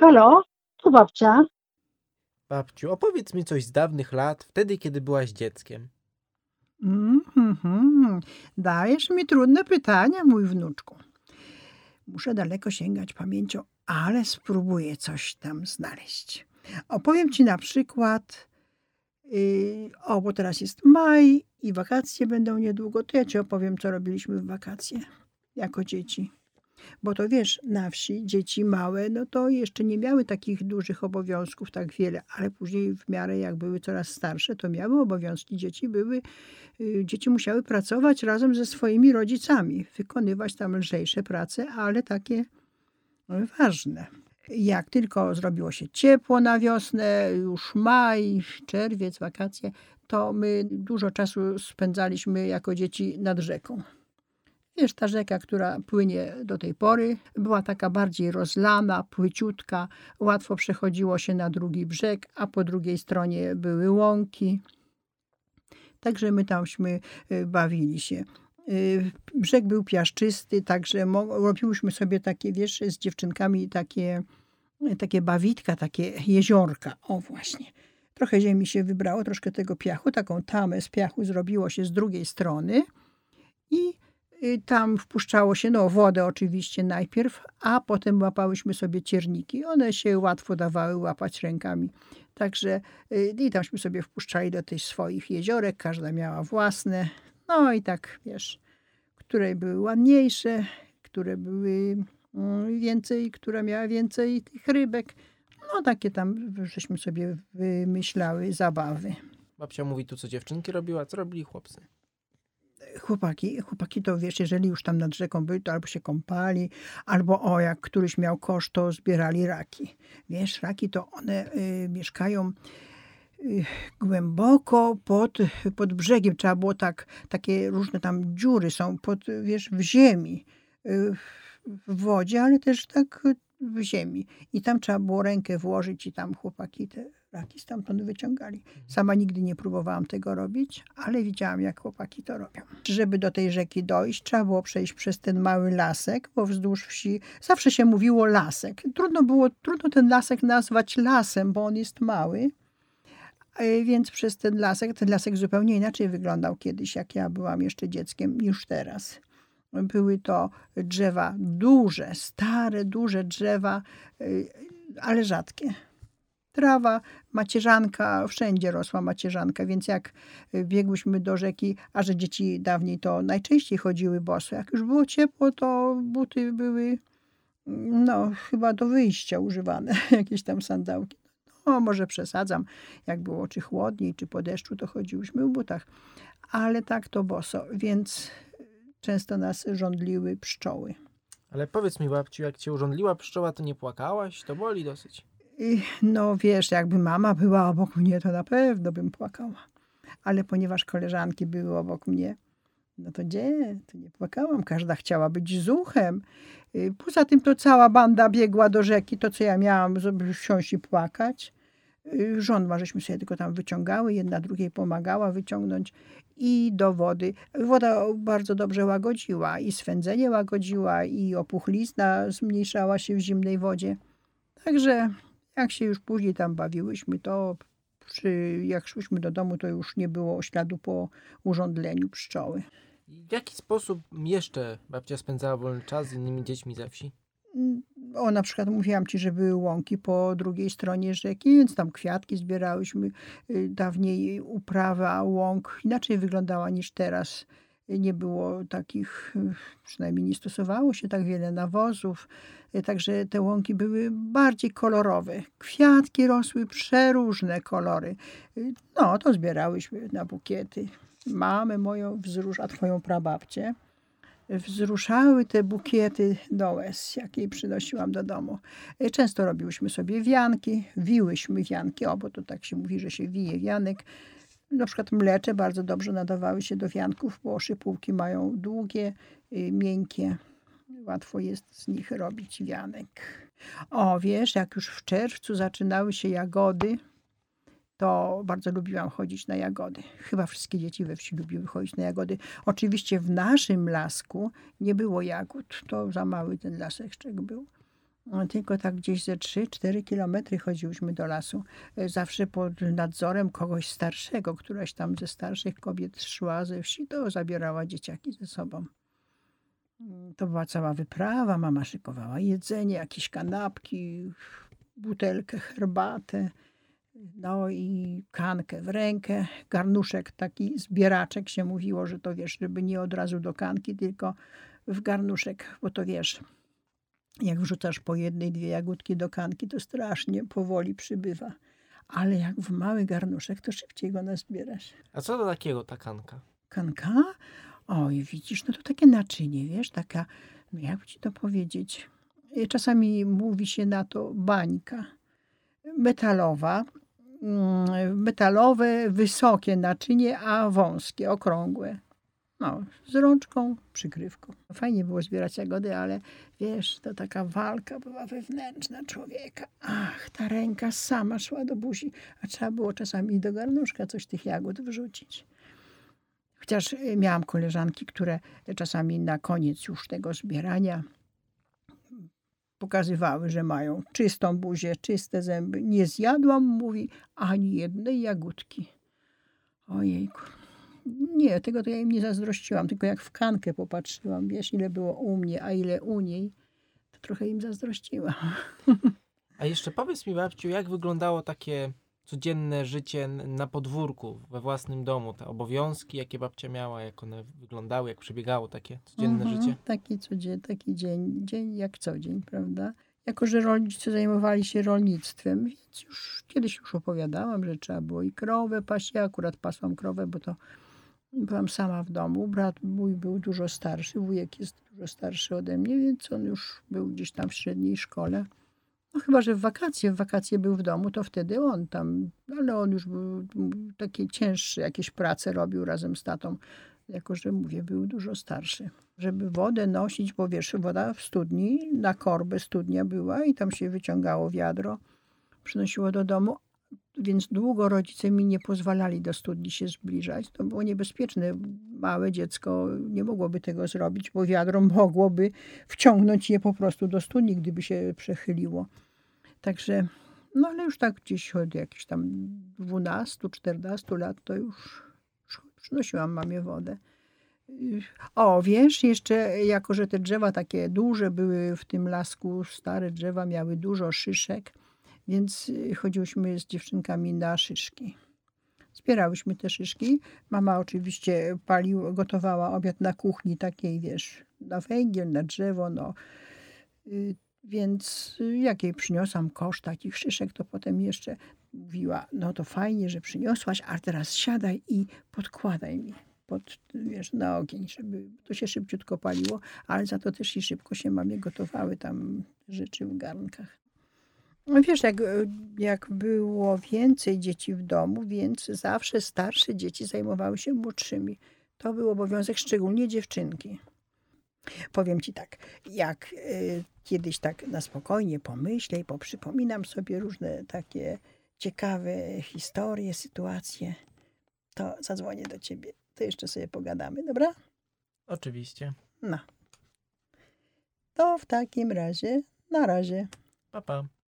Halo, to babcia. Babciu, opowiedz mi coś z dawnych lat, wtedy, kiedy byłaś dzieckiem. Mhm. Dajesz mi trudne pytania, mój wnuczku. Muszę daleko sięgać pamięcią, ale spróbuję coś tam znaleźć. Opowiem ci na przykład, yy, o, bo teraz jest maj i wakacje będą niedługo, to ja ci opowiem, co robiliśmy w wakacje jako dzieci. Bo to wiesz, na wsi dzieci małe, no to jeszcze nie miały takich dużych obowiązków tak wiele, ale później w miarę jak były coraz starsze, to miały obowiązki. Dzieci były, y, dzieci musiały pracować razem ze swoimi rodzicami, wykonywać tam lżejsze prace, ale takie no, ważne. Jak tylko zrobiło się ciepło na wiosnę, już maj, czerwiec, wakacje, to my dużo czasu spędzaliśmy jako dzieci nad rzeką. Wiesz, ta rzeka, która płynie do tej pory, była taka bardziej rozlana, płyciutka, łatwo przechodziło się na drugi brzeg, a po drugiej stronie były łąki. Także my tamśmy y, bawili się. Y, brzeg był piaszczysty, także robiłyśmy sobie takie, wiesz, z dziewczynkami takie, takie bawitka, takie jeziorka. O właśnie. Trochę ziemi się wybrało, troszkę tego piachu, taką tamę z piachu zrobiło się z drugiej strony i Y, tam wpuszczało się no, wodę oczywiście najpierw, a potem łapałyśmy sobie cierniki. One się łatwo dawały łapać rękami. Także y, i tamśmy sobie wpuszczali do tych swoich jeziorek, każda miała własne. No i tak, wiesz, które były ładniejsze, które były mm, więcej, która miała więcej tych rybek. No takie tam żeśmy sobie wymyślały zabawy. Babcia mówi tu, co dziewczynki robiła, co robili chłopcy chłopaki, chłopaki to wiesz, jeżeli już tam nad rzeką byli, to albo się kąpali, albo o, jak któryś miał kosz, to zbierali raki. Wiesz, raki to one y, mieszkają y, głęboko pod, pod brzegiem. Trzeba było tak, takie różne tam dziury są pod, wiesz, w ziemi, y, w wodzie, ale też tak w ziemi. I tam trzeba było rękę włożyć i tam chłopaki te raki stamtąd wyciągali. Sama nigdy nie próbowałam tego robić, ale widziałam, jak chłopaki to robią. Żeby do tej rzeki dojść, trzeba było przejść przez ten mały lasek, bo wzdłuż wsi zawsze się mówiło lasek. Trudno było, trudno ten lasek nazwać lasem, bo on jest mały. E, więc przez ten lasek, ten lasek zupełnie inaczej wyglądał kiedyś, jak ja byłam jeszcze dzieckiem, niż teraz. Były to drzewa duże, stare, duże drzewa, e, ale rzadkie trawa, macierzanka, wszędzie rosła macierzanka, więc jak biegłyśmy do rzeki, a że dzieci dawniej to najczęściej chodziły boso, jak już było ciepło, to buty były no chyba do wyjścia używane, jakieś tam sandałki. No może przesadzam, jak było czy chłodniej, czy po deszczu, to chodziłyśmy w butach, ale tak to boso, więc często nas żądliły pszczoły. Ale powiedz mi babciu, jak cię urządliła pszczoła, to nie płakałaś? To boli dosyć. No wiesz, jakby mama była obok mnie, to na pewno bym płakała. Ale ponieważ koleżanki były obok mnie, no to gdzie? To nie płakałam. Każda chciała być zuchem. Y, poza tym to cała banda biegła do rzeki. To, co ja miałam, żeby wsiąść i płakać. Y, Żądła, żeśmy sobie tylko tam wyciągały. Jedna drugiej pomagała wyciągnąć i do wody. Woda bardzo dobrze łagodziła i swędzenie łagodziła i opuchlizna zmniejszała się w zimnej wodzie. Także jak się już później tam bawiłyśmy, to przy, jak szłyśmy do domu, to już nie było śladu po urządleniu pszczoły. W jaki sposób jeszcze babcia spędzała wolny czas z innymi dziećmi ze wsi? O, na przykład mówiłam ci, że były łąki po drugiej stronie rzeki, więc tam kwiatki zbierałyśmy. Y, dawniej uprawa łąk inaczej wyglądała niż teraz nie było takich, przynajmniej nie stosowało się tak wiele nawozów, także te łąki były bardziej kolorowe. Kwiatki rosły przeróżne kolory. No, to zbierałyśmy na bukiety. Mamy moją wzrusz, a twoją prababcię wzruszały te bukiety do łez, jakie przynosiłam do domu. Często robiłyśmy sobie wianki, wiłyśmy wianki, o, bo to tak się mówi, że się wije wianek na przykład mlecze bardzo dobrze nadawały się do wianków, bo szypułki mają długie, y, miękkie. Łatwo jest z nich robić wianek. O, wiesz, jak już w czerwcu zaczynały się jagody, to bardzo lubiłam chodzić na jagody. Chyba wszystkie dzieci we wsi lubiły chodzić na jagody. Oczywiście w naszym lasku nie było jagód. To za mały ten lasek był. No, Tylko tak gdzieś ze 3-4 kilometry chodziłyśmy do lasu. E, Zawsze pod nadzorem kogoś starszego. Któraś tam ze starszych kobiet szła ze wsi, to zabierała dzieciaki ze sobą. Mm, To była cała wyprawa. Mama szykowała jedzenie, jakieś kanapki, butelkę, herbatę. No i kankę w rękę, garnuszek taki, zbieraczek się mówiło, że to wiesz, żeby nie od razu do kanki, tylko w garnuszek, bo to wiesz, jak wrzucasz po jednej, dwie jagódki do kanki, to strasznie powoli przybywa. Ale jak w mały garnuszek, to szybciej go nazbierasz. A co to takiego ta kanka? Kanka? Oj, widzisz, no to takie naczynie, wiesz, taka, no jak ci to powiedzieć, czasami mówi się na to bańka metalowa, mm, metalowe, wysokie naczynie, a wąskie, okrągłe. No, z rączką, przykrywką. Fajnie było zbierać jagody, ale wiesz, to taka walka była wewnętrzna człowieka. Ach, ta ręka sama szła do buzi, a trzeba było czasami do garnuszka coś tych jagód wrzucić. Chociaż y, miałam koleżanki, które czasami na koniec już tego zbierania pokazywały, że mają czystą buzię, czyste zęby. Nie zjadłam, mówi, ani jednej jagódki. Ojejku. Nie, tego to ja im nie zazdrościłam, tylko jak w kankę popatrzyłam, wiesz, ile było u mnie, a ile u niej, to trochę im zazdrościłam. A jeszcze powiedz mi, babciu, jak wyglądało takie codzienne życie na podwórku, we własnym domu, te obowiązki, jakie babcia miała, jak one wyglądały, jak przebiegało takie codzienne Mhm, życie? Taki, codzienny, taki dzień, dzień jak co dzień, prawda? Jako, że rolnicy zajmowali się rolnictwem, więc już kiedyś już opowiadałam, że trzeba było i krowę paść. Ja akurat pasłam krowę, bo to byłam sama w domu. Brat mój był dużo starszy, wujek jest dużo starszy ode mnie, więc on już był gdzieś tam w średniej szkole. No chyba, że w wakacje, w wakacje był w domu, to wtedy on tam, ale on już był takie cięższe jakieś prace robił razem z tatą jako że mówię, był dużo starszy. Żeby wodę nosić, bo wiesz, woda w studni, na korbę studnia była i tam się wyciągało wiadro, przynosiło do domu, więc długo rodzice mi nie pozwalali do studni się zbliżać. To było niebezpieczne. Małe dziecko nie mogłoby tego zrobić, bo wiadro mogłoby wciągnąć je po prostu do studni, gdyby się przechyliło. Także, no ale już tak gdzieś od jakichś tam 12-14 lat to już przynosiłam mamie wodę. O, wiesz, jeszcze jako, że te drzewa takie duże były w tym lasku, stare drzewa miały dużo szyszek, więc y, chodziłyśmy z dziewczynkami na szyszki. Zbierałyśmy te szyszki. Mama oczywiście paliła, gotowała obiad na kuchni takiej, wiesz, na węgiel, na drzewo, no. Y, Więc y, jak jej przyniosłam kosz takich szyszek, to potem jeszcze mówiła, no to fajnie, że przyniosłaś, a teraz siadaj i podkładaj mi pod, wiesz, na ogień, żeby to się szybciutko paliło, ale za to też i szybko się mamie gotowały tam rzeczy w garnkach. No Wiesz, jak, jak było więcej dzieci w domu, więc zawsze starsze dzieci zajmowały się młodszymi. To był obowiązek szczególnie dziewczynki. Powiem ci tak, jak y, kiedyś tak na spokojnie pomyślę i poprzypominam sobie różne takie ciekawe historie, sytuacje, to zadzwonię do ciebie. To jeszcze sobie pogadamy, dobra? Oczywiście. No. To w takim razie, na razie. Pa, pa.